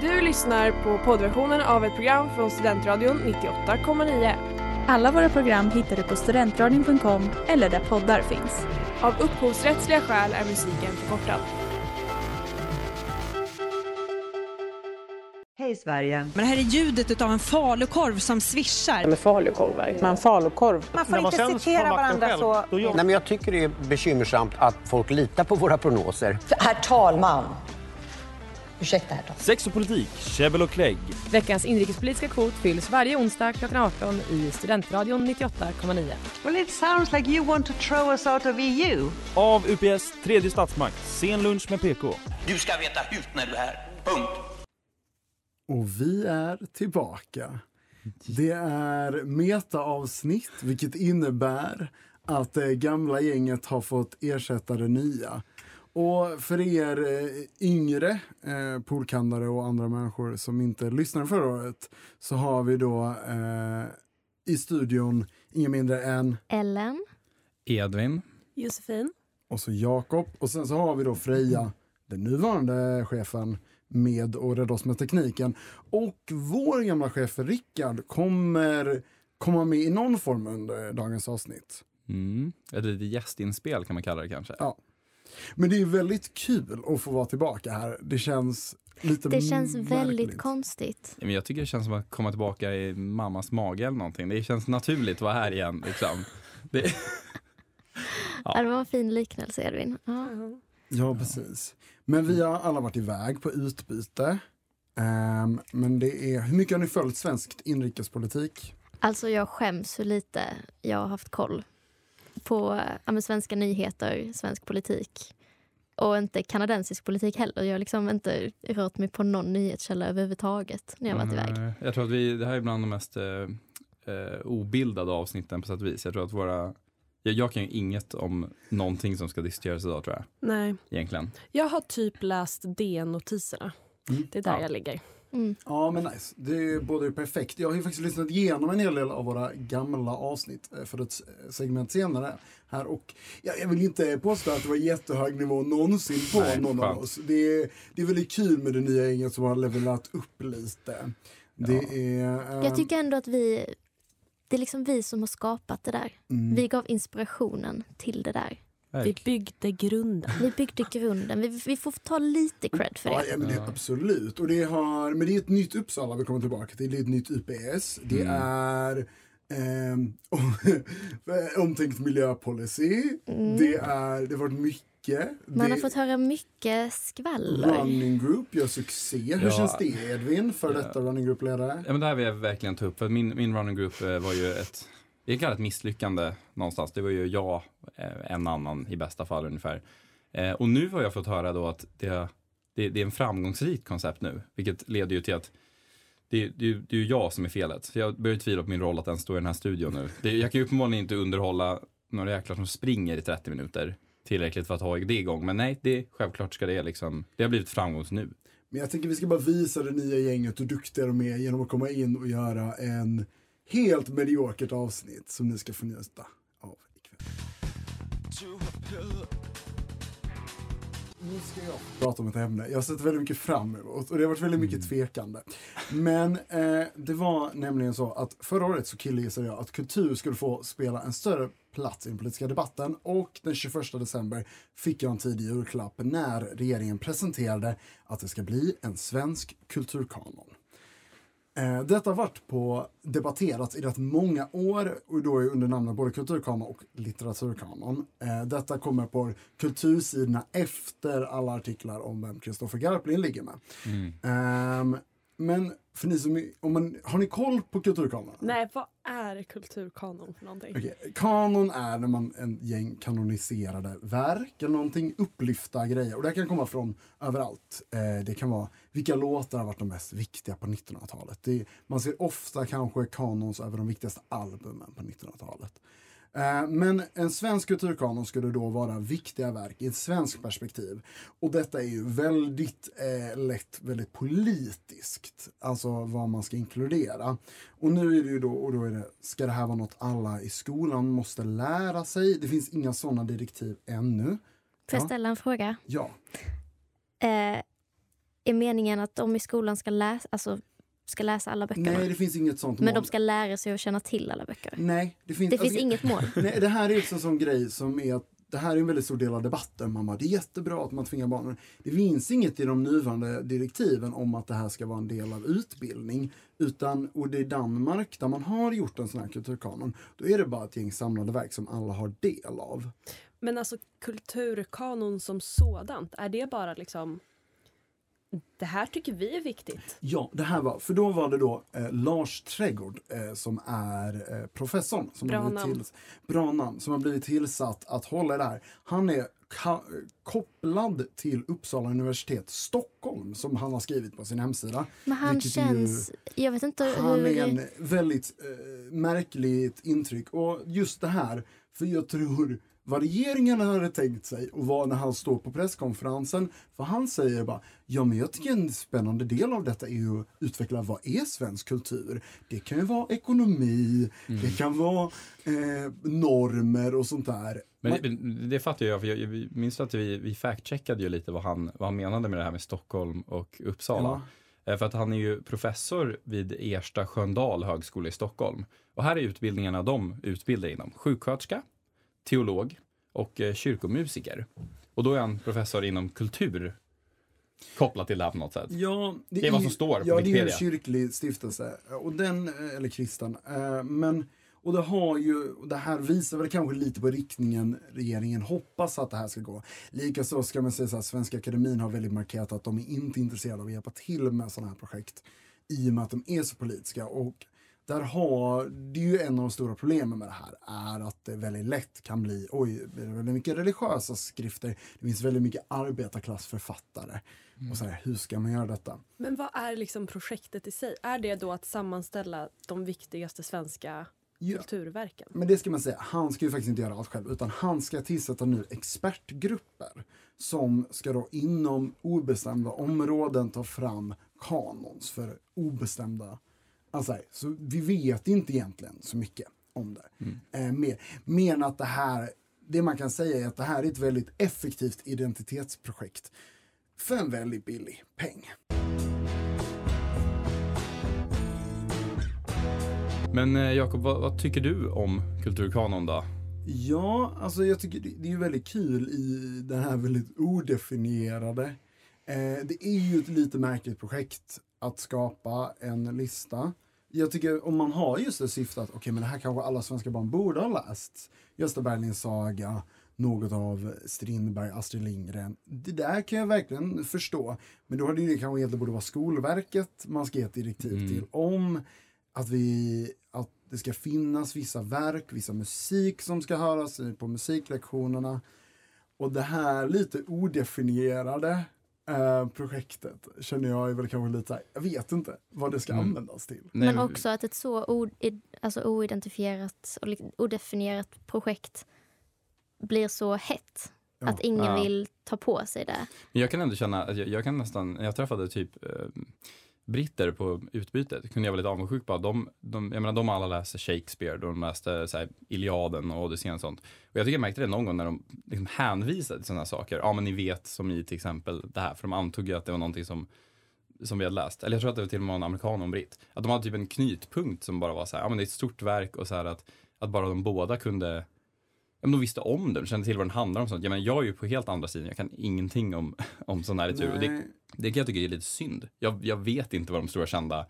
Du lyssnar på poddversionen av ett program från Studentradion 98,9. Alla våra program hittar du på studentradion.com eller där poddar finns. Av upphovsrättsliga skäl är musiken förkortad. Hej Sverige! Men det här är ljudet av en falukorv som svischar. Med falukorvar. Men falukorv. Man får inte citera varandra så. Nej, men jag tycker det är bekymmersamt att folk litar på våra prognoser. Herr talman! Ursäkta herr talman. Sex och politik, käbbel och klägg. Veckans inrikespolitiska kvot fylls varje onsdag klockan 18 i Studentradion 98,9. Well it sounds like you want to throw us out of EU. Av UPS tredje statsmakt, sen lunch med PK. Du ska veta hut när du är här. Punkt. Och vi är tillbaka. Det är meta-avsnitt, vilket innebär att det gamla gänget har fått ersätta det nya. Och för er eh, yngre eh, poolkandare och andra människor som inte lyssnade förra året så har vi då eh, i studion ingen mindre än Ellen. Edvin. Josefin. och så Jakob och sen så har vi då Freja, den nuvarande chefen med och rädda oss med tekniken. Och vår gamla chef Rickard kommer komma med i någon form under dagens avsnitt. Mm. Ett litet gästinspel kan man kalla det kanske. Ja. Men det är väldigt kul att få vara tillbaka här. Det känns lite Det känns märkligt. väldigt konstigt. Men jag tycker det känns som att komma tillbaka i mammas mage eller någonting. Det känns naturligt att vara här igen. Liksom. Det, Ja. Det var en fin liknelse Edvin. Ja. Ja, precis. Men vi har alla varit iväg på utbyte. Ehm, men det är, hur mycket har ni följt svensk inrikespolitik? Alltså jag skäms hur lite jag har haft koll på ja, men svenska nyheter, svensk politik och inte kanadensisk politik heller. Jag har liksom inte rört mig på någon nyhetskälla överhuvudtaget när jag varit iväg. Jag tror att vi, det här är bland de mest eh, eh, obildade avsnitten på sätt och vis. Jag tror att våra jag, jag kan ju inget om någonting som ska diskuteras idag tror jag. Nej. Egentligen. Jag har typ läst DN-notiserna. Det är där Ja. jag ligger. Ja, men nice. Det är både perfekt. Jag har ju faktiskt lyssnat igenom en hel del av våra gamla avsnitt eh, för ett segment senare här och ja, jag vill inte påstå att det var jättehög nivå någonsin på Nej, någon av skönt. oss. Det är, det är väldigt kul med det nya gänget som har levelat upp lite. Det är... eh, Jag tycker ändå att vi, det är liksom vi som har skapat det där. Mm. Vi gav inspirationen till det där. Vi byggde grunden. Vi byggde grunden. Vi, vi får ta lite cred för Ja, det. ja, men det absolut. Och det har, men det är ett nytt Uppsala vi kommer tillbaka till. Det är ett nytt UPS. Det Mm. är ehm, omtänkt miljöpolicy. Mm. Det, är, det har varit mycket. Man det, har fått höra mycket skvaller. Running Group gör succé. Hur Ja. känns det Edvin, för Ja. detta Running Group-ledare? Ja, men det här vill jag verkligen ta upp. För min, min running group eh, var ju ett, det är klart ett misslyckande någonstans. Det var ju jag, eh, en annan i bästa fall ungefär. Eh, och nu har jag fått höra då att det, det, det är en framgångsrikt koncept nu. Vilket leder ju till att det, det, det är ju jag som är felet. Så jag börjar tvivla på min roll att ens stå i den här studion nu. Det, jag kan ju uppenbarligen inte underhålla några jäklar som springer i 30 minuter tillräckligt för att ha det igång. Men nej, det, självklart ska det liksom, det har blivit framgångs nu. Men jag tänker vi ska bara visa det nya gänget hur duktiga de är genom att komma in och göra en helt mediokert avsnitt som ni ska få njuta av ikväll. Nu ska jag prata om ett ämne jag har sett väldigt mycket fram emot och det har varit väldigt mycket tvekande. Men eh, det var nämligen så att förra året så killgissade jag att kultur skulle få spela en större plats i den politiska debatten och den 21 december fick jag en tidig julklapp när regeringen presenterade att det ska bli en svensk kulturkanon. Eh, detta har varit på, debatterats i rätt många år och då är under namnet både kulturkanon och litteraturkanon. Eh, detta kommer på kultursidorna efter alla artiklar om vem Kristoffer Garplind ligger med. Ehm, men för ni som, är- om man, har ni koll på kulturkanon? Nej, vad är kulturkanon för någonting? Okej, Kanon är när man en gäng kanoniserade verk eller någonting, upplyfta grejer. Och det kan komma från överallt. Eh, det kan vara vilka låtar har varit de mest viktiga på 1900-talet. Det, man ser ofta kanske kanons över de viktigaste albumen på 1900-talet. Eh, Men en svensk kulturkanon skulle då vara viktiga verk i ett svenskt perspektiv. Och detta är ju väldigt eh, lätt väldigt politiskt, alltså vad man ska inkludera. Och nu är det ju då, och då är det, ska det här vara något alla i skolan måste lära sig? Det finns inga sådana direktiv ännu. Får jag ställa en fråga? Ja. Eh, är meningen att de i skolan ska läsa, alltså, ska läsa alla böckerna? Nej, det finns inget sånt Men mål. de ska lära sig att känna till alla böcker? Nej, det finns, Det finns inget mål? Nej, det här är också en sån grej som är att det här är en väldigt stor del av debatten. Man bara, det är jättebra att man tvingar barnen. Det finns inget i de nuvarande direktiven om att det här ska vara en del av utbildning. Utan, och det är Danmark där man har gjort en sån här kulturkanon. Då är det bara ett gäng samlade verk som alla har del av. Men alltså kulturkanon som sådant, är det bara liksom det här tycker vi är viktigt. Ja, det här var, för då var det då eh, Lars Trädgård eh, som är eh, professorn. Som Bra har blivit namn. Till, bra namn. Som har blivit tillsatt att hålla det här. Han är kopplad till Uppsala universitet Stockholm som han har skrivit på sin hemsida. Men han är ju- känns... Jag vet inte Han hur... är en väldigt eh, märkligt intryck. Och just det här, för jag tror vad regeringen hade tänkt sig och vad när han står på presskonferensen. För han säger bara, ja men jag tycker en spännande del av detta är ju att utveckla vad är svensk kultur. Det kan ju vara ekonomi, det kan vara eh, normer och sånt där. Men det, det fattar jag, för jag, jag minns att vi, vi fact-checkade ju lite vad han, vad han menade med det här med Stockholm och Uppsala. Eh, För att han är ju professor vid Ersta Sköndal högskola i Stockholm. Och här är utbildningarna de utbildar inom. Sjuksköterska, teolog och eh, kyrkomusiker. Och då är han professor inom kultur kopplat till det här på något sätt. Ja, Det är vad som står på ja, det är en Wikipedia. kyrklig stiftelse, och den, eh, eller kristen. eh, Men, och det har ju, det här visar väl kanske lite på riktningen regeringen hoppas att det här ska gå. Likaså ska man säga så här, Svenska Akademin har väldigt markerat att de är inte intresserade av att hjälpa till med sådana här projekt. I och med att de är så politiska. Och där har, det är ju en av de stora problemen med det här, är att det väldigt lätt kan bli, oj, det är väldigt mycket religiösa skrifter, det finns väldigt mycket arbetarklassförfattare. Och så här, hur ska man göra detta? Men vad är liksom projektet i sig? Är det då att sammanställa de viktigaste svenska Ja. kulturverken? Men det ska man säga, han ska ju faktiskt inte göra allt själv utan han ska tillsätta nu expertgrupper som ska då inom obestämda områden ta fram kanons för obestämda Alltså, så vi vet inte egentligen så mycket om det. Eh, mer, mer än att det här, det man kan säga är att det här är ett väldigt effektivt identitetsprojekt för en väldigt billig peng. Men eh, Jakob, vad, vad tycker du om kulturkanon då? Ja, alltså jag tycker det, det är väldigt kul i den här väldigt odefinierade. Eh, det är ju ett lite märkligt projekt att skapa en lista. Jag tycker om man har just det syftet att okej, men det här kanske alla svenska barn borde ha läst. Gösta Berlings saga, något av Strindberg, Astrid Lindgren. Det där kan jag verkligen förstå. Men då hade det kanske egentligen borde vara Skolverket man ska ge ett direktiv Mm. till om att, vi, att det ska finnas vissa verk, vissa musik som ska höras på musiklektionerna. Och det här lite odefinierade eh, projektet känner jag är väl kanske lite, så här, jag vet inte vad det ska Mm. användas till. Nej, Men också att ett så o, alltså oidentifierat och odefinierat projekt blir så hett. Ja. Att ingen Ja. vill ta på sig det. Men jag kan ändå känna, att jag, jag kan nästan, jag träffade typ eh, britter på utbytet, kunde jag vara lite avundsjuk på. att De, de, jag menar, de alla läste Shakespeare, de läste så här, Iliaden och Odysseen och sånt. Och jag tycker jag märkte det någon gång när de liksom hänvisade till sådana saker. Ja, men ni vet som i till exempel det här, för de antog ju att det var någonting som som vi hade läst, eller jag tror att det var till och med en amerikan och en britt, att de hade typ en knytpunkt som bara var så här, ja men det är ett stort verk och så här att, att bara de båda kunde, men de visste om det, de kände till vad den handlar om sånt. Ja men jag är ju på helt andra sidan, jag kan ingenting om, om sån här litteratur. Och det, det kan jag tycka är lite synd. Jag, jag vet inte vad de stora kända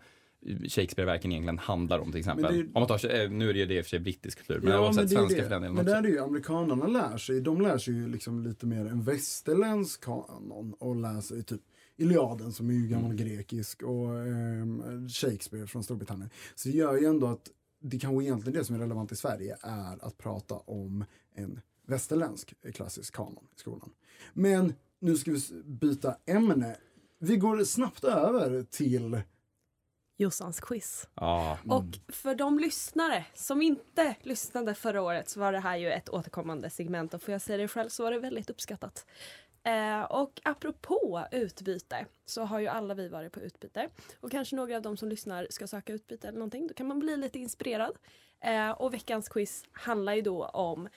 Shakespeare-verken egentligen handlar om till exempel. Det- Om man tar, eh, nu är det, det i och för sig brittisk kultur, men Ja, oavsett det svenska det. för den delen Men också. där är det ju amerikanerna lär sig, de lär sig ju liksom lite mer en västerländsk kanon och läser ju typ Iliaden som är ju gammal grekisk och ehm, Shakespeare från Storbritannien. Så det gör ju ändå att det kanske egentligen det som är relevant i Sverige är att prata om en västerländsk klassisk kanon i skolan. Men nu ska vi byta ämne. Vi går snabbt över till Jossans quiz. Ja, Och för de lyssnare som inte lyssnade förra året så var det här ju ett återkommande segment och får jag säga det själv så var det väldigt uppskattat. Eh, och apropå utbyte så har ju alla vi varit på utbyte och kanske några av de som lyssnar ska söka utbyte eller någonting. Då kan man bli lite inspirerad. Eh, och veckans quiz handlar ju då om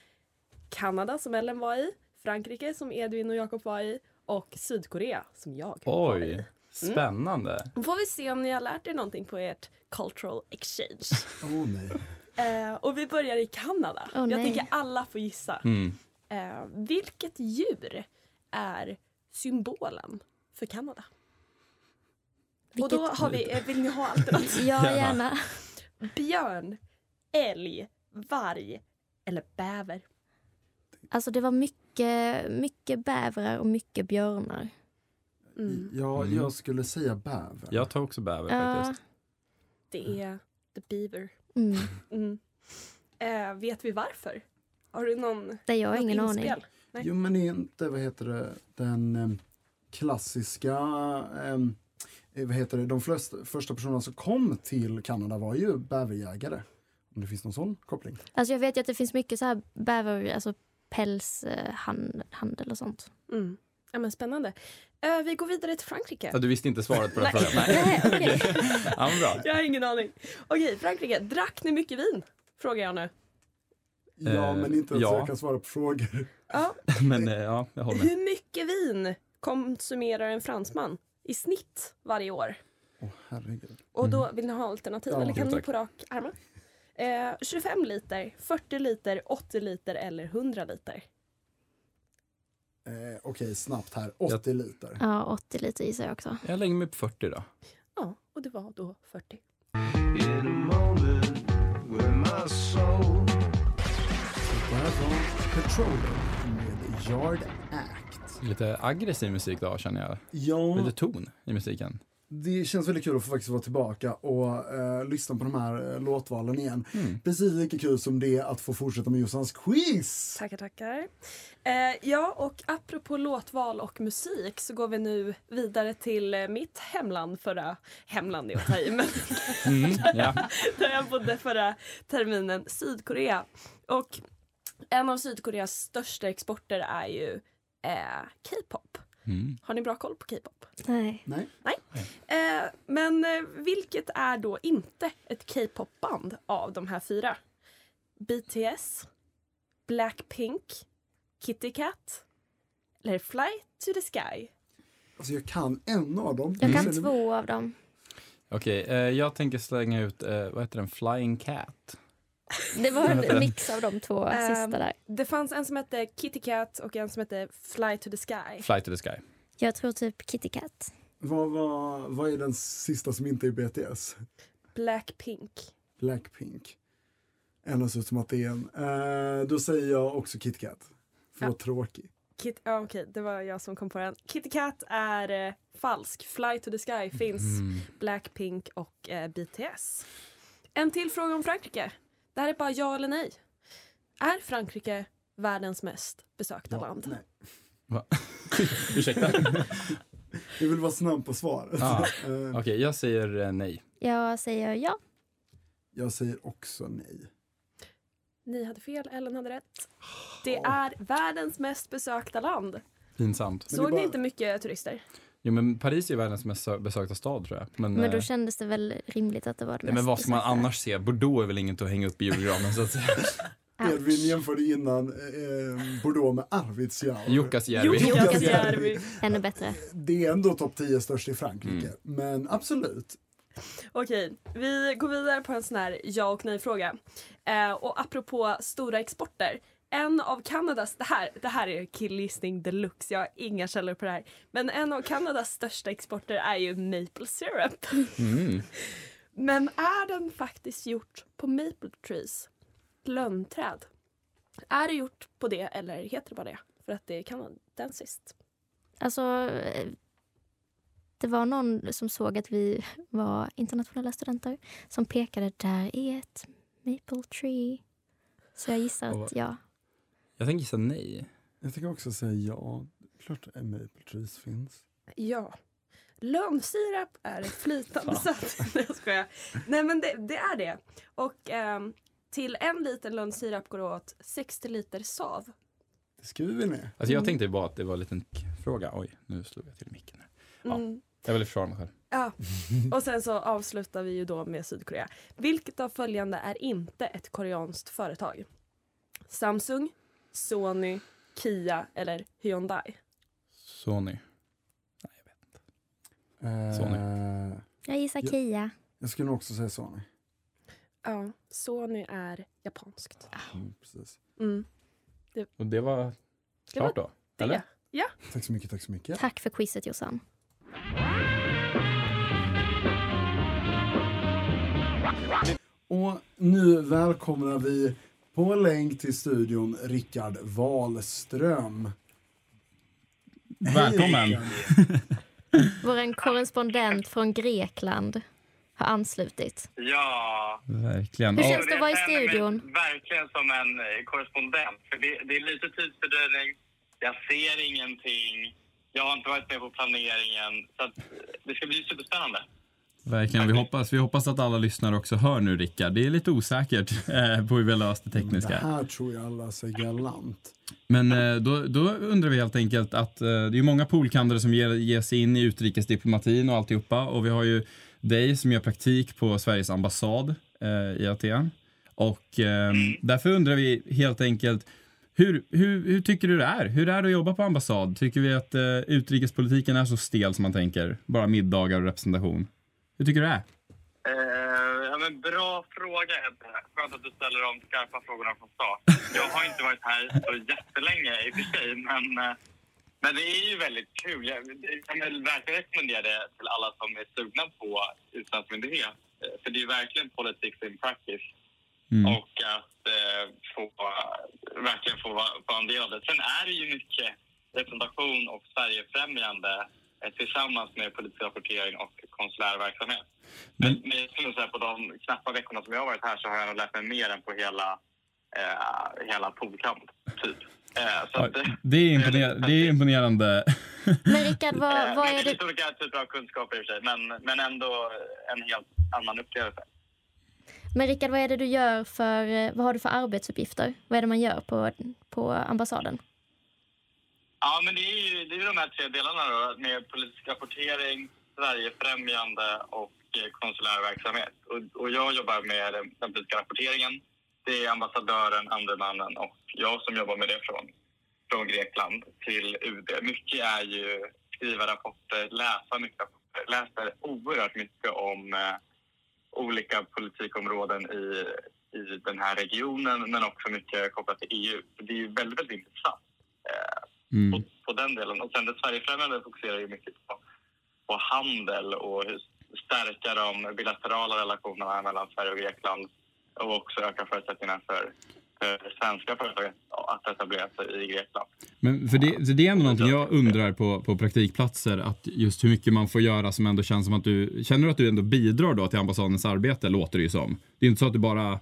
Kanada som Ellen var i, Frankrike som Edvin och Jakob var i och Sydkorea som jag var i. oj. Spännande. Då får vi se om ni har lärt er någonting på ert cultural exchange. Åh nej. Eh, och vi börjar i Kanada. Åh, Jag nej. tänker alla får gissa. Mm. Eh, vilket djur är symbolen för Kanada? Och då Vilket- har vi, eh, vill ni ha alternativ? Ja, gärna. Björn, älg, varg eller bäver? Alltså det var mycket, mycket bävrar och mycket björnar. Mm. Ja, Mm. jag skulle säga bäver. Jag tar också bäver Ja. faktiskt. Det är the beaver. Mm. Mm. Eh, vet vi varför? Har du någon Det jag har ingen aning. Nej. Jo men är inte, vad heter det, den em, klassiska, em, eh, vad heter det, de flesta, första personerna som kom till Kanada var ju bäverjägare. Om det finns någon sån koppling. Alltså jag vet ju att det finns mycket så här bäver, alltså pälshandel och sånt. Mm. Ja, men spännande. Eh, vi går vidare till Frankrike. Ja, du visste inte svaret på den Nej. frågan? Nej, okej. ja, men bra. Jag har ingen aning. Okej, Frankrike. Drack ni mycket vin? Frågar jag nu. Ja, Eh, men inte ens ja. jag kan svara på frågor. Ja. Men eh, ja, jag håller med. Hur mycket vin konsumerar en fransman i snitt varje år? Åh herregud. Och då vill ni ha alternativ Ja, eller kan jo, ni på rak arm? Eh, 25 liter, 40 liter, 80 liter eller 100 liter? Eh, Okej, snabbt här. 80 liter. Ja, 80 liter gissar jag också. Jag lägger mig på 40 då. Ja, och det var då 40. Petroleum med Yard Act. Lite aggressiv musik då känner jag. Ja, Lite ton i musiken. det känns väldigt kul att få faktiskt vara tillbaka och eh, lyssna på de här eh, låtvalen igen. Mm. Precis lika kul som det är att få fortsätta med Jossans quiz. Tackar, tackar. Eh, ja, och apropå låtval och musik så går vi nu vidare till eh, mitt hemland förra... Hemland är att ta i, men Mm, ja. där jag bodde förra terminen, Sydkorea. Och en av Sydkoreas största exporter är ju eh, K-pop. Mm. Har ni bra koll på K-pop? Nej. Nej. Eh, men eh, vilket är då inte ett K-pop-band av de här fyra? BTS, Blackpink, Kitty Kat eller Fly to the Sky? Alltså jag kan en av dem. Jag kan känner- två av dem. Okej, eh, jag tänker slänga ut, eh, vad heter den, Flying Cat? Det var en mix av de två Ehm, sista där. Det fanns en som hette Kitty Kat och en som hette Fly to the Sky. Fly to the Sky. Jag tror typ Kitty Kat. Vad, vad, vad är den sista som inte är BTS? Blackpink. Blackpink. Ändå ser ut som att det är en. Eh, då säger jag också KitKat. För att vara tråkig. Kit, ja, okej, det var jag som kom på den. Kitty Kat är eh, falsk. Fly to the Sky finns Mm. Blackpink och eh, BTS. En till fråga om Frankrike. Det här är bara ja eller nej. Är Frankrike världens mest besökta land? Nej. Va? Ursäkta? Jag vill vara snabb på svaret. Ah, Eh, Okej, jag säger eh, nej. Jag säger ja. jag säger också nej. Ni hade fel, Ellen hade rätt. Det är världens mest besökta land. Pinsamt. Såg är ni bara- inte mycket turister? Jo men Paris är världens mest sö- besökta stad tror jag. Men, Men då eh, kändes det väl rimligt att det var det nej, men vad ska man annars se? Bordeaux är väl inget att hänga upp i julgranen så att säga. Edvin jämförde innan eh, Bordeaux med Arvidsjaur. Jukkasjärvi. Jukkasjärvi. Ännu bättre. Det är ändå topp 10 störst i Frankrike. Mm. Men absolut. Okej, vi går vidare på en sån här ja och nej-fråga. Eh, och apropå stora exporter. En av Kanadas, det här, det här är killgissning deluxe, jag har inga källor på det här. Men en av Kanadas största exporter är ju maple syrup. Mm. Men är den faktiskt gjort på maple trees? Lönnträd. Är det gjort på det eller heter det bara det? För att det är kanadensiskt. Alltså, eh, det var någon som såg att vi var internationella studenter som pekade där är ett maple tree. Så jag gissar att ja. Jag tänker gissa nej. Jag tänker också säga ja. Klart Maple Trees finns. Ja. Lönnsirap är ett flytande sött. Nej jag skojar. Nej men det, det är det. Och ehm, till en liter lönnsirap går det åt 60 liter sav. Det skriver vi ner. Alltså jag tänkte bara att det var en liten fråga. Oj, nu slog jag till micken. här. Ja. Mm. Jag vill försvara mig själv. Ja. Och sen så avslutar vi ju då med Sydkorea. Vilket av följande är inte ett koreanskt företag? Samsung, Sony, Kia eller Hyundai? Sony. Eh, Sony. Jag gissar. Kia. Jag skulle nog också säga Sony. Ja, Sony är japanskt. Mm, precis. Mm. Och det var klart då? Eller? Ja. Tack så mycket, tack så mycket. Tack för quizet Jossan. Och nu välkomnar vi på länk till studion Rickard Wahlström. Välkommen. Hej. Vår korrespondent från Grekland har anslutit. Ja. Verkligen. Hur känns det att vara i studion? Verkligen som en eh, korrespondent. För det, det är lite tidsfördröjning. Jag ser ingenting. Jag har inte varit med på planeringen. Så att, eh, det ska bli superspännande. Verkligen. Vi hoppas, vi hoppas att alla lyssnare också hör nu, Rickard. Det är lite osäkert eh, på hur vi har löst det Det tekniska. här tror jag alla säger galant. Men eh, då, då undrar vi helt enkelt att eh, det är många poolkandare som ger, ger sig in i utrikesdiplomatin och alltihopa. Och vi har ju dig som gör praktik på Sveriges ambassad eh, i Aten. Och eh, därför undrar vi helt enkelt, hur, hur, hur tycker du det är? Hur är det att jobba på ambassad? Tycker vi att eh, utrikespolitiken är så stel som man tänker? Bara middagar och representation. Hur tycker du det är? Eh, ja, men bra fråga, Ebbe. Skönt att du ställer de skarpa frågorna från start. Jag har inte varit här så jättelänge i och för sig, men, eh, men det är ju väldigt kul. Jag, jag kan väl verkligen rekommendera det till alla som är sugna på utlandsmyndighet. Eh, För det är verkligen politics in practice. Mm. Och att eh, få, verkligen få vara en del av det. Sen är det ju mycket representation och Sverigefrämjande tillsammans med politisk rapportering och konsulär verksamhet. Men, men jag nog säga på de knappa veckorna som jag har varit här så har jag nog lärt mig mer än på hela, eh, hela polkamp, typ. Eh, så Ja, att, eh, det, är imponer- det är imponerande. Men Rickard, vad, eh, vad är det det? finns olika typer av kunskaper i och för sig, men, men ändå en helt annan upplevelse. Men Rickard, vad är det du gör för, eh, vad har du för arbetsuppgifter? Vad är det man gör på, på ambassaden? Ja, men det är ju det är ju de här tre delarna då, med politisk rapportering, Sverigefrämjande och eh, konsulär verksamhet. Och, och jag jobbar med den, den politiska rapporteringen. Det är ambassadören, andre mannen och jag som jobbar med det från, från Grekland till UD. Mycket är ju skriva rapporter, läsa mycket rapporter. Läser oerhört mycket om eh, olika politikområden i, i den här regionen men också mycket kopplat till EU. Så det är ju väldigt, väldigt intressant Mm. på, på den delen. Och sen det Sverigefrämjande fokuserar ju mycket på, på handel och hur stärka de bilaterala relationerna mellan Sverige och Grekland och också öka förutsättningarna för, för svenska företag att etablera sig i Grekland. Men för det, så det är ändå någonting jag undrar på, på praktikplatser, att just hur mycket man får göra som ändå känns som att du, känner du att du ändå bidrar då till ambassadens arbete, låter det ju som. Det är inte så att du bara,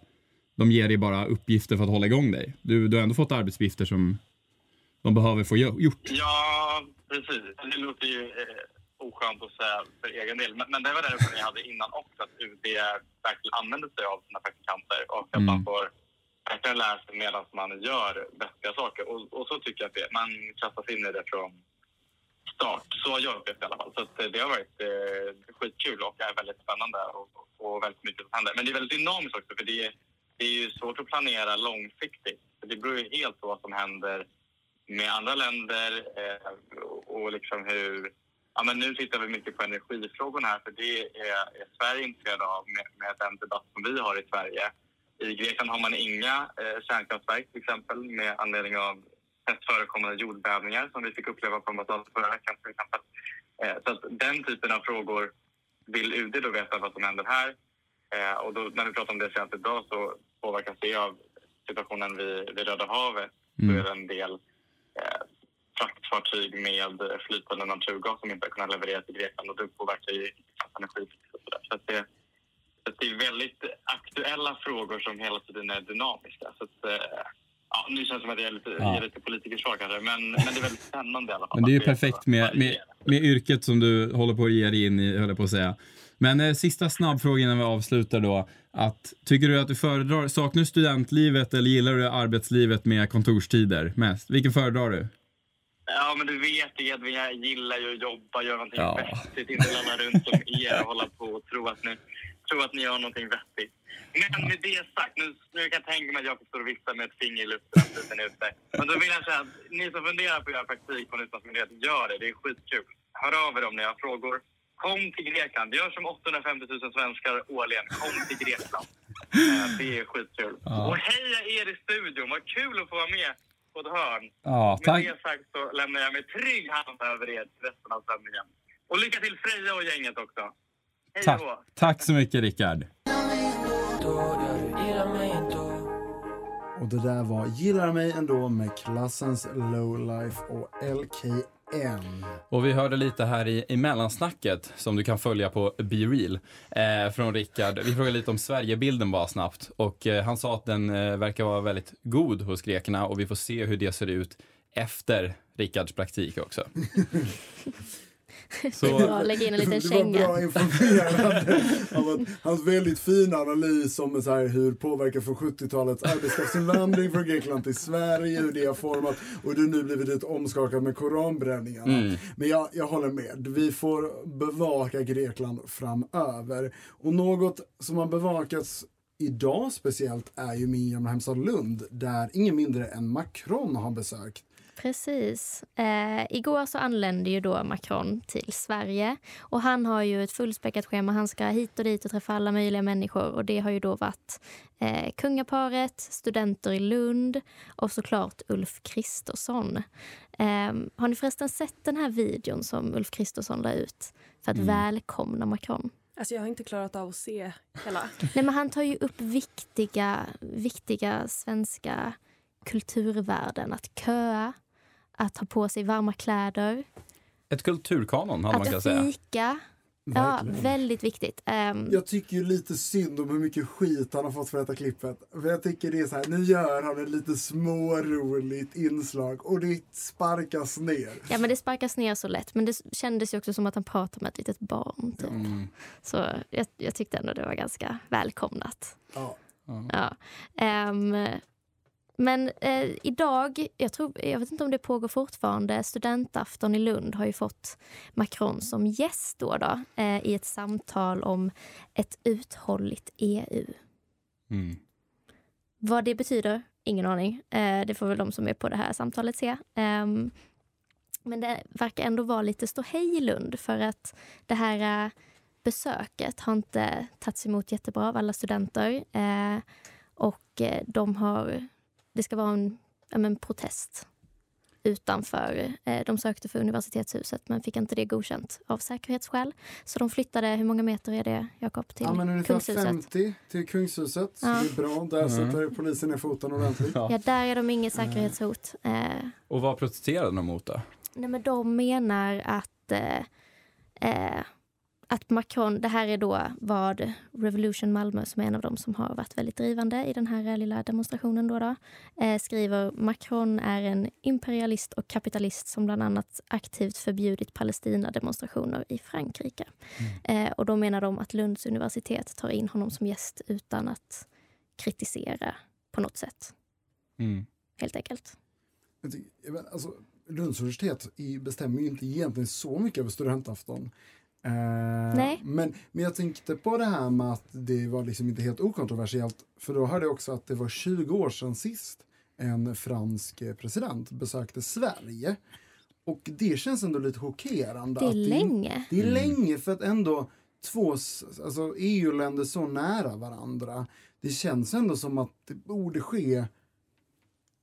de ger dig bara uppgifter för att hålla igång dig. Du, du har ändå fått arbetsuppgifter som de behöver få gjort. Ja, precis. Det låter ju eh, oskönt att säga för egen del. Men, men det var därför jag hade innan också, att UD verkligen använder sig av sina praktikanter och att Mm. man får verkligen lära sig medan man gör vettiga saker. Och, och så tycker jag att det. Man kastas in i det från start. Så har jag upplevt det i alla fall. Så att, eh, det har varit eh, skitkul och är väldigt spännande och, och väldigt mycket som händer. Men det är väldigt dynamiskt också för det är, det är ju svårt att planera långsiktigt. För det beror ju helt på vad som händer med andra länder eh, och, liksom hur... Ja, men nu tittar vi mycket på energifrågorna här för det är, Sverige intresserad av med, med den debatt som vi har i Sverige. I Grekland har man inga eh, kärnkraftverk till exempel med anledning av mest förekommande jordbävningar som vi fick uppleva på ambassaden förra veckan till exempel. Eh, så att den typen av frågor vill UD då veta vad som händer här. Och då, när vi pratar om det senast idag så påverkas det av situationen vid, vid Röda havet. Mm. är det en del eh, fraktfartyg med flytande naturgas som inte har kunnat leverera till Grekland och det påverkar ju energipriset och. Så att det, så det är väldigt aktuella frågor som hela tiden är dynamiska. Så att, eh, ja, nu känns det som att jag är lite, Ja. lite politikersvar kanske, men, men det är väldigt spännande i alla fall. Men det är ju perfekt med, med, med yrket som du håller på att ge dig in i, höll jag på att säga. Men eh, sista snabbfrågan innan vi avslutar då. Att, tycker du att du föredrar, saknar du studentlivet eller gillar du arbetslivet med kontorstider mest? Vilken föredrar du? Ja, men du vet Edvin, jag gillar ju att jobba, göra någonting Ja. vettigt, inte lalla runt som er och hålla på och tro att ni, tro att ni gör någonting vettigt. Men med det sagt, nu, nu kan jag tänka mig att jag står och viftar med ett finger i luften att är ute. Men då vill jag säga att ni som funderar på att göra praktik på en utlandsmyndighet, gör det. Det är skitkul. Hör av er om ni har frågor. Kom till Grekland. Gör som 850 000 svenskar årligen. Kom till Grekland. Eh, det är skitkul. Ja. Och heja er i studion. Vad kul att få vara med på ett hörn. Ja, tack. Med det sagt så lämnar jag med trygg hand över er resten av sändningen. Och lycka till Freja och gänget också. Hej Tack, då! tack så mycket Rickard. Och det där var Gillar mig ändå med klassens Lowlife och LKN. Och vi hörde lite här i, i mellansnacket som du kan följa på BeReal eh, från Rickard. Vi frågade lite om Sverigebilden bara snabbt och eh, han sa att den eh, verkar vara väldigt god hos grekerna och vi får se hur det ser ut efter Rickards praktik också. Så- Bra, lägg in en liten Det var känga. bra informerande av att hans väldigt fina analys om så här, hur påverkar från 70-talets arbetskraftsinvandring från Grekland till Sverige, hur det har format och det har nu blivit ett omskakat med koranbränningarna. Mm. Men jag, jag håller med, vi får bevaka Grekland framöver. Och något som har bevakats idag speciellt är ju min gamla hemstad Lund där ingen mindre än Macron har besökt. Precis. Eh, igår så anlände ju då Macron till Sverige. Och Han har ju ett fullspäckat schema. Han ska hit och dit och träffa alla möjliga människor. Och Det har ju då varit eh, kungaparet, studenter i Lund och såklart Ulf Kristersson. Eh, har ni förresten sett den här videon som Ulf Kristersson la ut för att Mm. välkomna Macron? Alltså jag har inte klarat av att se hela. Nej, men han tar ju upp viktiga, viktiga svenska kulturvärden. Att köa, att ha på sig varma kläder, Ett kulturkanon hade man att kunnat säga. fika. Ja, väldigt viktigt. Ehm, Jag tycker ju lite synd om hur mycket skit han har fått för detta klippet. För jag tycker det är så här, nu gör han ett lite småroligt inslag och det sparkas ner. ja, men det sparkas ner så lätt. Men det kändes ju också som att han pratade med ett litet barn. Typ. Mm. Så jag, jag tyckte ändå det var ganska välkomnat. Ja. Ja. Ehm, men eh, idag, jag, tror, jag vet inte om det pågår fortfarande, studentafton i Lund har ju fått Macron som gäst då, då eh, i ett samtal om ett uthålligt EU. Mm. Vad det betyder, ingen aning. Eh, det får väl de som är på det här samtalet se. Ehm, men det verkar ändå vara lite ståhej i Lund för att det här eh, besöket har inte tagits emot jättebra av alla studenter. Eh, och eh, de har, det ska vara en, ja, men protest utanför. Eh, de sökte för universitetshuset men fick inte det godkänt av säkerhetsskäl. Så de flyttade, hur många meter är det Jakob, till Ja men ungefär Kungshuset? 50 till Kungshuset. Så Ja. det är bra, där Mm. sätter polisen ner foten ordentligt. Ja, där är de inget säkerhetshot. Eh, Och vad protesterade de mot då? nej, men de menar att, eh, eh, att Macron, det här är då vad Revolution Malmö, som är en av dem som har varit väldigt drivande i den här lilla demonstrationen, då då, eh, skriver Macron är en imperialist och kapitalist som bland annat aktivt förbjudit Palestina-demonstrationer i Frankrike. Eh, och då menar de att Lunds universitet tar in honom som gäst utan att kritisera på något sätt, Mm. helt enkelt. Jag tycker- jag vet, Alltså, Lunds universitet i- bestämmer ju inte egentligen så mycket över studentafton. Eh, Nej. Men, men jag tänkte på det här med att det var liksom inte helt okontroversiellt. För då hörde jag också att det var 20 år sedan sist en fransk eh, president besökte Sverige. Och det känns ändå lite chockerande. Det är att länge. Det är Mm. länge för att ändå två alltså EU-länder så nära varandra. Det känns ändå som att det borde ske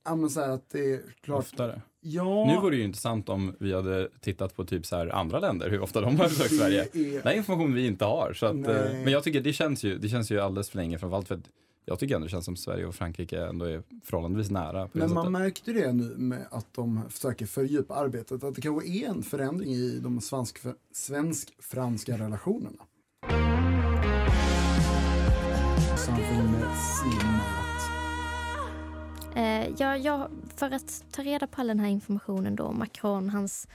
Ja men så här att det är klart. Oftare. Ja. Nu vore det ju intressant om vi hade tittat på typ så här andra länder, hur ofta de har besökt Sverige. är- Det är information vi inte har. Så att, eh, Nej. men jag tycker det känns, ju, det känns ju alldeles för länge, framförallt för att jag tycker ändå det känns som Sverige och Frankrike ändå är förhållandevis nära. Men man märkte det nu med att de försöker fördjupa arbetet. Att det kanske är en förändring i de svensk, svensk-franska relationerna. Something med simmat. Eh, ja, ja, för att ta reda på all den här informationen då, Macron, hans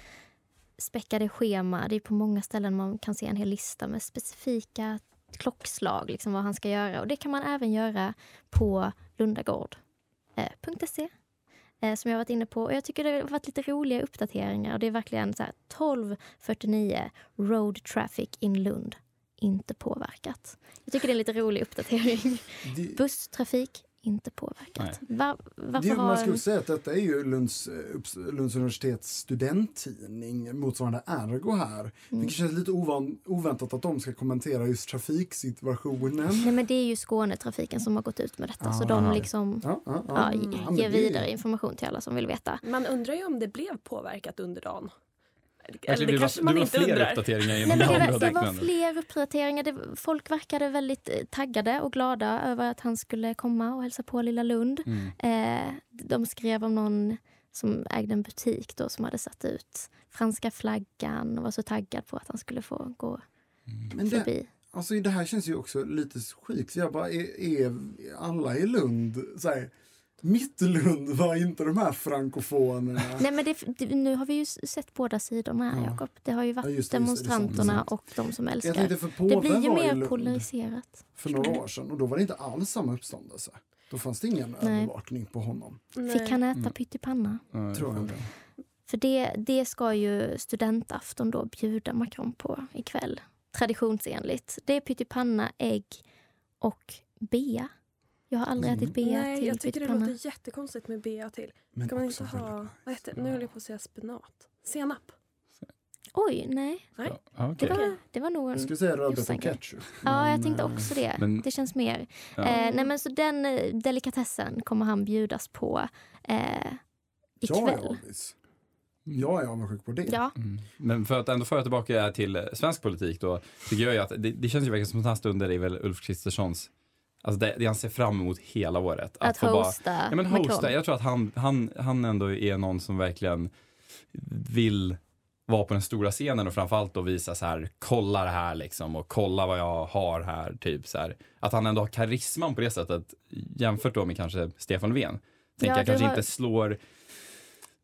späckade schema. Det är på många ställen man kan se en hel lista med specifika klockslag, liksom vad han ska göra. Och det kan man även göra på lundagård.se. Eh, som jag varit inne på. Och jag tycker det har varit lite roliga uppdateringar. Och det är verkligen så här 12.49 Road Traffic in Lund. Inte påverkat. Jag tycker det är en lite rolig uppdatering. Det- Busstrafik inte påverkat. Var, varför Det, har... man skulle säga att detta är ju Lunds, eh, Lunds universitets studenttidning, motsvarande Ergo här. Mm. Vilket känns lite ovan, oväntat att de ska kommentera just trafiksituationen. Nej men det är ju Skånetrafiken som har gått ut med detta så Ah. de liksom Ja, ja, ja. ja. Ja, men ger det- vidare information till alla som vill veta. Man undrar ju om det blev påverkat under dagen. Kanske Eller det det var- kanske det man var inte fler undrar. uppdateringar Nej, men det, var, det var fler uppdateringar. Det, folk verkade väldigt eh, taggade och glada över att han skulle komma och hälsa på Lilla Lund. Mm. Eh, de skrev om någon som ägde en butik då som hade satt ut franska flaggan och var så taggad på att han skulle få gå det, förbi. alltså, det här känns ju också lite sjukt. Jag bara, är, är alla i Lund så här, mitt Lund var inte de här frankofonerna. Nej, men det, det, nu har vi ju sett båda sidorna Ja. Jakob. Det har ju varit Ja, just just demonstranterna sant. och de som älskar. Jag för det blir ju mer polariserat. för några år sedan och då var det inte alls samma uppståndelse. Då fanns det ingen Nej. övervakning på honom. Fick han äta Mm. pyttipanna? Tror jag. För det, det ska ju studentafton då bjuda Macron på ikväll. Traditionsenligt. Det är pyttipanna, ägg och bea. Jag har aldrig ätit bea Nej, till jag tycker det låter jättekonstigt med bea till. Men Ska man också inte ha, vad heter, nu höll jag på att säga spenat. Senap. Oj, nej. Nej. Ja, Det, okej. var, det var nog en Jag skulle säga rödbeta och ketchup. Ja, jag tänkte eh, också det. Men- Det känns mer. Ja. Eh, nej, men så den eh, delikatessen kommer han bjudas på eh, Jag är ikväll. Jag är avundsjuk på det. Ja. Mm. Men för att ändå föra tillbaka till eh, svensk politik då, tycker jag ju att det, det känns ju verkligen som att den här stunden är väl Ulf Kristerssons Alltså det, det han ser fram emot hela året. Att få bara- hosta ja, men hosta. Macron. Jag tror att han, han, han ändå är någon som verkligen vill vara på den stora scenen och framförallt då visa så här, kolla det här liksom och kolla vad jag har här, typ så här. Att han ändå har karisman på det sättet jämfört då med kanske Stefan Löfven. Tänker Ja, jag kanske har- inte slår,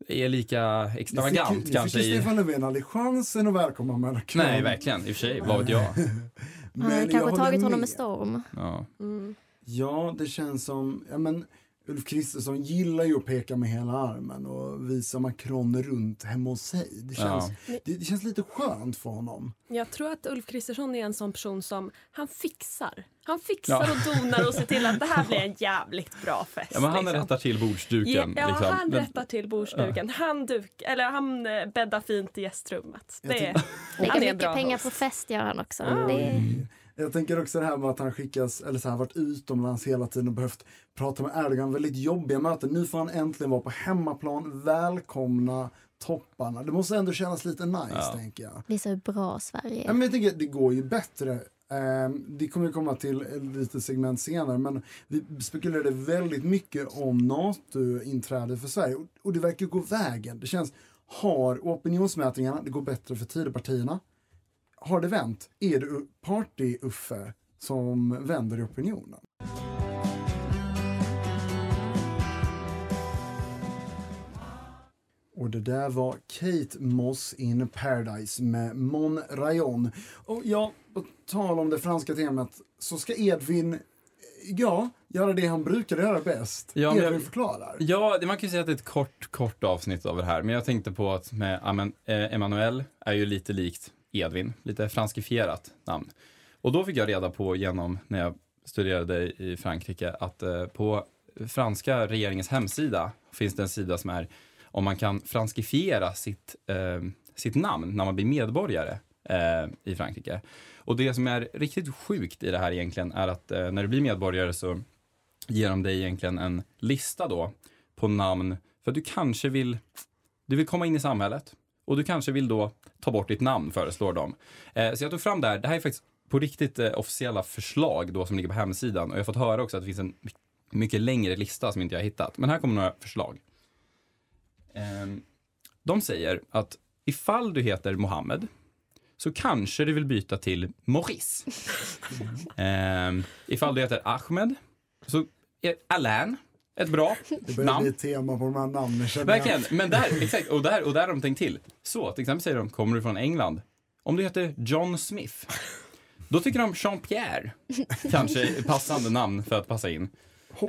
är lika extravagant kanske Nu fick. Stefan Löfven aldrig chansen att välkomna Macron. Nej, verkligen. I och för sig, vad vet jag. Men Han har jag kanske tagit honom med. med storm. Ja. Mm. Ja, det känns som, ja men Ulf Kristersson gillar ju att peka med hela armen och visa Macron runt hemma hos sig. Det känns, Ja. det, det känns lite skönt för honom. Jag tror att Ulf Kristersson är en sån person som han fixar. Han fixar Ja. och donar och ser till att det här blir en jävligt bra fest. Ja, men han liksom. rättar till bordsduken. Ja, liksom. han rättar till bordsduken. Han, duk, eller han eh, bäddar fint i gästrummet. Det är, han är en mycket bra pengar host. på fest gör han också. Ja. Det är, Jag tänker också det här med att han skickas, eller så här, varit utomlands hela tiden och behövt prata med Erdogan. Väldigt jobbiga möten. Nu får han äntligen vara på hemmaplan, välkomna topparna. Det måste ändå kännas lite nice, Ja. tänker jag. visar hur bra Sverige Ja, är. men jag tänker, det går ju bättre. Ehm, det kommer ju komma till lite segment senare, men vi spekulerade väldigt mycket om NATO-inträde för Sverige och, och det verkar gå vägen. Det känns, har opinionsmätningarna, det går bättre för Tidöpartierna. Har det vänt? Är det Party-Uffe som vänder i opinionen? Och det där var Kate Moss in Paradise med Mon Rayon. Och ja, på tal om det franska temat så ska Edvin, ja, göra det han brukade göra bäst. Ja, Edvin jag- förklarar. Ja, man kan ju säga att det är ett kort, kort avsnitt av det här. Men jag tänkte på att med, ja, men, eh, Emmanuel är ju lite likt Edvin, lite franskifierat namn. Och då fick jag reda på genom när jag studerade i Frankrike att eh, på franska regeringens hemsida finns det en sida som är om man kan franskifiera sitt, eh, sitt namn när man blir medborgare eh, i Frankrike. Och det som är riktigt sjukt i det här egentligen är att eh, när du blir medborgare så ger de dig egentligen en lista då på namn för att du kanske vill, du vill komma in i samhället och du kanske vill då ta bort ditt namn föreslår de. Eh, så jag tog fram det här, det här är faktiskt på riktigt eh, officiella förslag då som ligger på hemsidan och jag har fått höra också att det finns en my- mycket längre lista som inte jag har hittat. Men här kommer några förslag. Ehm, de säger att ifall du heter Mohammed så kanske du vill byta till Maurice. Ehm, ifall du heter Ahmed så är Alain ett bra Det namn. bli ett tema på de här namnen. Verkligen, men där, exakt, och där, och där har de tänkt till. Så, till exempel säger de, kommer du från England? Om du heter John Smith, då tycker de Jean-Pierre, kanske passande namn för att passa in.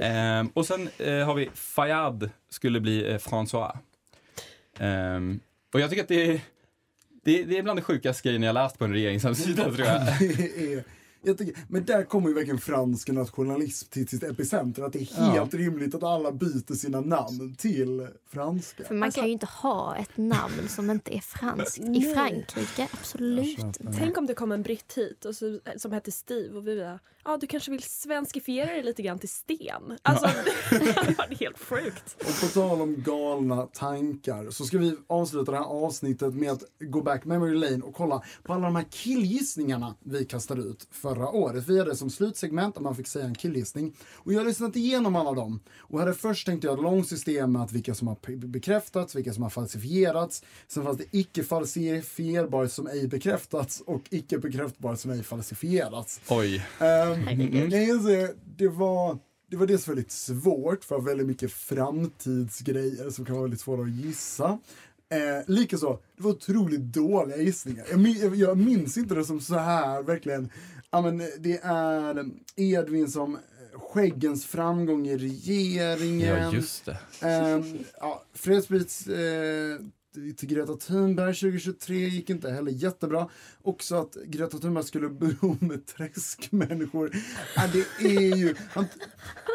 Ehm, och sen eh, har vi Fayad, skulle bli eh, François. Ehm, och jag tycker att det är, det, det är bland det sjukaste grejerna jag läst på en regeringshemsida tror jag. Jag tycker, men där kommer ju verkligen fransk nationalism till sitt epicenter. Att det är helt Ja. rimligt att alla byter sina namn till franska. För man kan ju inte ha ett namn som inte är franskt. I. Frankrike, absolut. Tänk om det kom en britt hit och så, som hette Steve och vi bara, ja du kanske vill svenskifiera dig lite grann till Sten. Alltså det hade varit helt sjukt. Och på tal om galna tankar så ska vi avsluta det här avsnittet med att gå back memory lane och kolla på alla de här killgissningarna vi kastade ut förra året. Vi hade det som slutsegment där man fick säga en killgissning. Och jag har lyssnat igenom alla dem. Och hade först tänkt göra ett långt system med att vilka som har bekräftats, vilka som har falsifierats. Sen fanns det icke falsifierbart som ej bekräftats och icke bekräftbart som ej falsifierats. Oj. Um, Herregud. jag kan säga, det var det var dels väldigt svårt för väldigt mycket framtidsgrejer som kan vara väldigt svåra att gissa. Eh, Likaså, det var otroligt dåliga gissningar. Jag, min, jag, jag minns inte det som så här verkligen. Ja, men det är Edvin som eh, skäggens framgång i regeringen. Ja, just det. Ehm, ja, eh, till Greta Thunberg 2023 gick inte heller jättebra. Också att Greta Thunberg skulle bo med träskmänniskor. Ja, det är ju...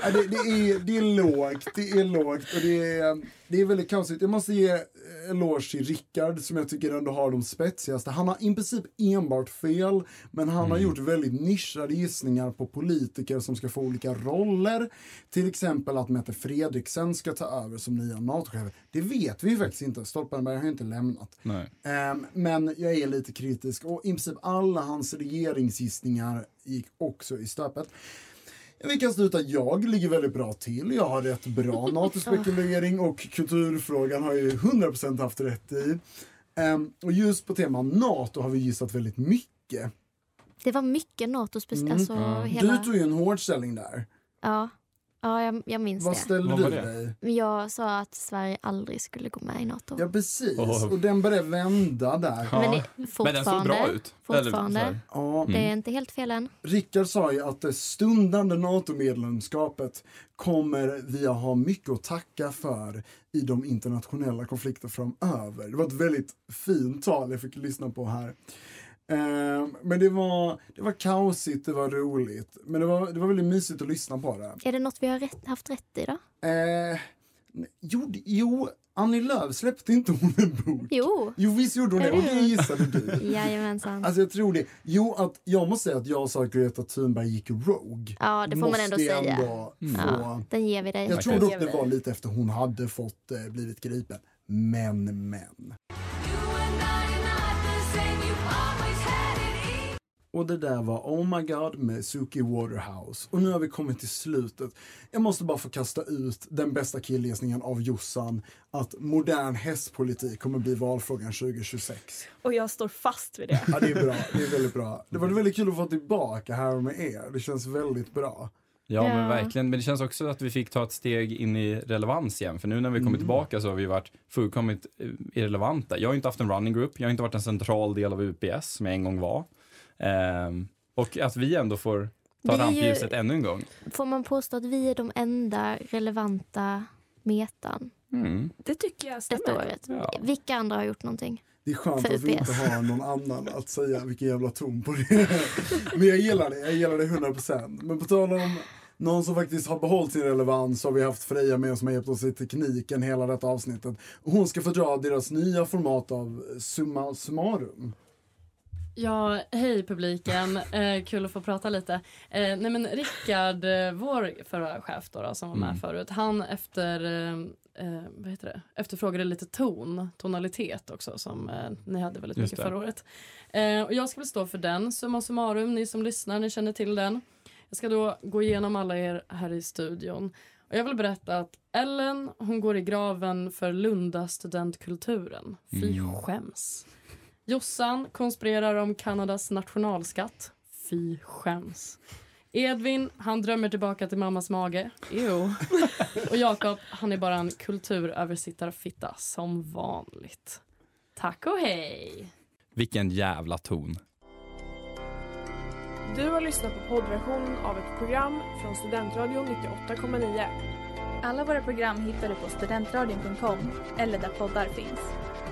Ja, det, det, är, det är lågt, det är lågt och det är, det är väldigt kaosigt. Jag måste ge eloge till Rickard som jag tycker ändå har de spetsigaste. Han har i princip enbart fel, men han har gjort väldigt nischade gissningar på politiker som ska få olika roller. Till exempel att Mette Fredriksen ska ta över som nya NATO-chef. Det vet vi faktiskt inte. Stoltenberg har inte lämnat. Nej. Ehm, men jag är lite kritisk och i princip alla hans regeringsgissningar gick också i stöpet. Vi kan sluta, jag ligger väldigt bra till. Jag har rätt bra NATO-spekulering och kulturfrågan har jag ju 100% haft rätt i. Ehm, och just på tema NATO har vi gissat väldigt mycket. Det var mycket NATO speciellt. Mm. Alltså, Ja. hela... Du tog ju en hård ställning där. Ja, ja jag, jag minns Vad det. ställde Vad du var det? dig? Jag sa att Sverige aldrig skulle gå med i NATO. Ja precis, Oh. och den började vända där. Men det, Men den såg fortfarande, bra ut. Eller så fortfarande. här. Ja, Det är inte helt fel än. Rickard sa ju att det stundande NATO-medlemskapet kommer vi att ha mycket att tacka för i de internationella konflikter framöver. Det var ett väldigt fint tal jag fick lyssna på här. Eh, men det var, det var kaosigt, det var roligt. Men det var, det var väldigt mysigt att lyssna på det. Är det något vi har rätt, haft rätt i då? Eh, jo, jo, Annie Lööf släppte inte hon en bok? Jo. Jo, visst gjorde hon det och det gissade du. Jajamensan. Alltså jag tror det. Jo, att jag måste säga att jag sa att Greta Thunberg gick rogue. Ja, det får man ändå Måste säga. ändå få- Ja, den ger vi dig. Jag tror dock det var lite efter hon hade fått eh, blivit gripen. Men, men. Och det där var Oh My God med Suki Waterhouse. Och nu har vi kommit till slutet. Jag måste bara få kasta ut den bästa killgissningen av Jossan. Att modern hästpolitik kommer bli valfrågan 2026. Och jag står fast vid det. Ja, det är bra. Det är väldigt bra. Det var väldigt kul att få tillbaka här med er. Det känns väldigt bra. Ja, men Ja. verkligen. Men det känns också att vi fick ta ett steg in i relevans igen. För nu när vi kommit Mm. tillbaka så har vi varit fullkomligt eh, irrelevanta. Jag har inte haft en running group. Jag har inte varit en central del av UPS som jag en gång var. Ehm, och att vi ändå får ta Vi är ju- rampljuset ännu en gång. Får man påstå att vi är de enda relevanta metan Mm. Det tycker jag detta stämmer. året? Ja. Vilka andra har gjort någonting? Det är skönt att vi inte har någon annan att säga vilken jävla ton på det. Men jag gillar det, jag gillar det 100%. Men på tal om någon som faktiskt har behållit sin relevans så har vi haft Freja med oss som har hjälpt oss i tekniken hela detta avsnittet. Och hon ska få dra deras nya format av Summa Summarum. Ja, hej publiken. Eh, kul att få prata lite. Eh, nej men Rickard, eh, vår förra chef då, då, som var med Mm. förut, han efter, eh, eh, vad heter det? efterfrågade lite ton, tonalitet också som eh, ni hade väldigt Just mycket det. förra året. Och jag ska väl stå för den, summa summarum, ni som lyssnar, ni känner till den. Jag ska då gå igenom alla er här i studion. Och jag vill berätta att Ellen, hon går i graven för Lunda studentkulturen. Fy Mm. skäms. Jossan konspirerar om Kanadas nationalskatt. Fy skäms. Edvin, han drömmer tillbaka till mammas mage. Ew. Och Jakob, han är bara en kulturöversittarfitta som vanligt. Tack och hej! Vilken jävla ton. Du har lyssnat på poddversionen av ett program från Studentradion 98,9. Alla våra program hittar du på studentradion.com eller där poddar finns.